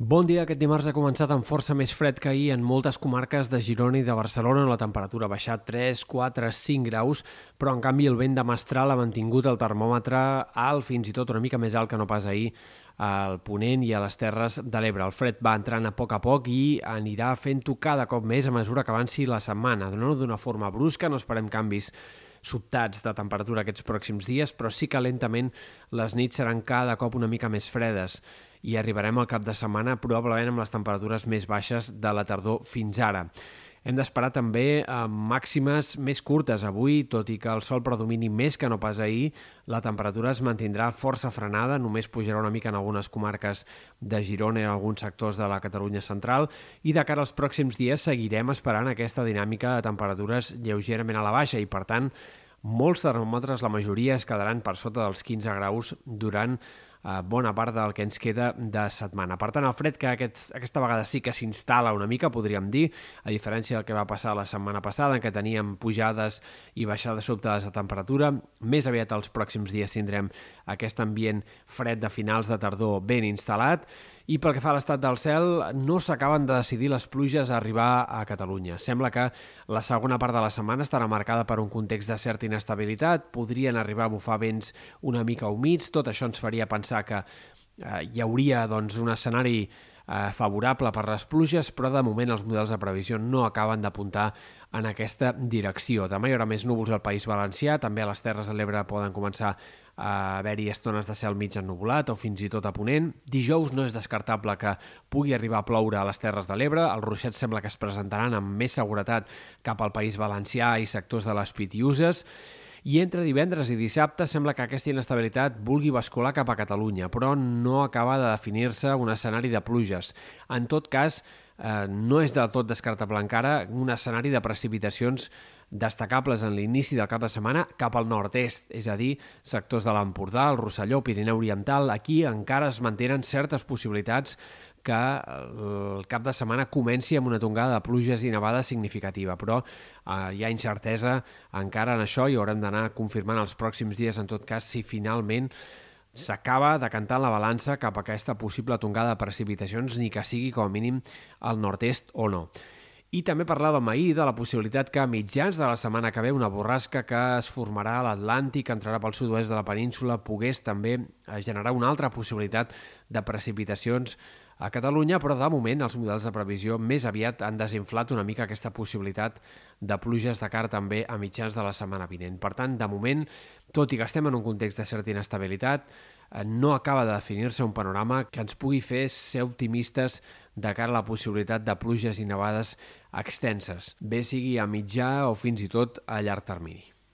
Bon dia. Aquest dimarts ha començat amb força més fred que ahir en moltes comarques de Girona i de Barcelona. La temperatura ha baixat 3, 4, 5 graus, però en canvi el vent de Mestral ha mantingut el termòmetre alt, fins i tot una mica més alt que no pas ahir al Ponent i a les Terres de l'Ebre. El fred va entrant a poc a poc i anirà fent-ho cada cop més a mesura que avanci la setmana. No d'una forma brusca, no esperem canvis sobtats de temperatura aquests pròxims dies, però sí que lentament les nits seran cada cop una mica més fredes i arribarem al cap de setmana probablement amb les temperatures més baixes de la tardor fins ara. Hem d'esperar també eh, màximes més curtes avui, tot i que el sol predomini més que no pas ahir, la temperatura es mantindrà força frenada, només pujarà una mica en algunes comarques de Girona i en alguns sectors de la Catalunya central, i de cara als pròxims dies seguirem esperant aquesta dinàmica de temperatures lleugerament a la baixa i, per tant, molts termòmetres, la majoria es quedaran per sota dels 15 graus durant eh, bona part del que ens queda de setmana. Per tant, el fred que aquest, aquesta vegada sí que s'instal·la una mica, podríem dir, a diferència del que va passar la setmana passada, en què teníem pujades i baixades sobtades de temperatura. Més aviat els pròxims dies tindrem aquest ambient fred de finals de tardor ben instal·lat i pel que fa a l'estat del cel, no s'acaben de decidir les pluges a arribar a Catalunya. Sembla que la segona part de la setmana estarà marcada per un context de certa inestabilitat, podrien arribar a bufar vents una mica humits, tot això ens faria pensar que eh, hi hauria doncs, un escenari eh, favorable per les pluges, però de moment els models de previsió no acaben d'apuntar en aquesta direcció. Demà hi haurà més núvols al País Valencià, també a les Terres de l'Ebre poden començar haver-hi estones de cel mig ennubulat o fins i tot a ponent. Dijous no és descartable que pugui arribar a ploure a les Terres de l'Ebre. Els ruixets sembla que es presentaran amb més seguretat cap al País Valencià i sectors de les Pitiuses. I entre divendres i dissabte sembla que aquesta inestabilitat vulgui bascular cap a Catalunya, però no acaba de definir-se un escenari de pluges. En tot cas, eh, no és del tot descartable encara un escenari de precipitacions destacables en l'inici del cap de setmana cap al nord-est, és a dir, sectors de l'Empordà, el Rosselló, Pirineu Oriental. Aquí encara es mantenen certes possibilitats que el cap de setmana comenci amb una tongada de pluges i nevada significativa, però eh, hi ha incertesa encara en això i haurem d'anar confirmant els pròxims dies, en tot cas, si finalment s'acaba decantant la balança cap a aquesta possible tongada de precipitacions, ni que sigui com a mínim al nord-est o no. I també parlàvem ahir de la possibilitat que a mitjans de la setmana que ve una borrasca que es formarà a l'Atlàntic, entrarà pel sud-oest de la península, pogués també eh, generar una altra possibilitat de precipitacions a Catalunya, però de moment els models de previsió més aviat han desinflat una mica aquesta possibilitat de pluges de cara també a mitjans de la setmana vinent. Per tant, de moment, tot i que estem en un context de certa inestabilitat, eh, no acaba de definir-se un panorama que ens pugui fer ser optimistes de cara a la possibilitat de pluges i nevades extenses, bé sigui a mitjà o fins i tot a llarg termini.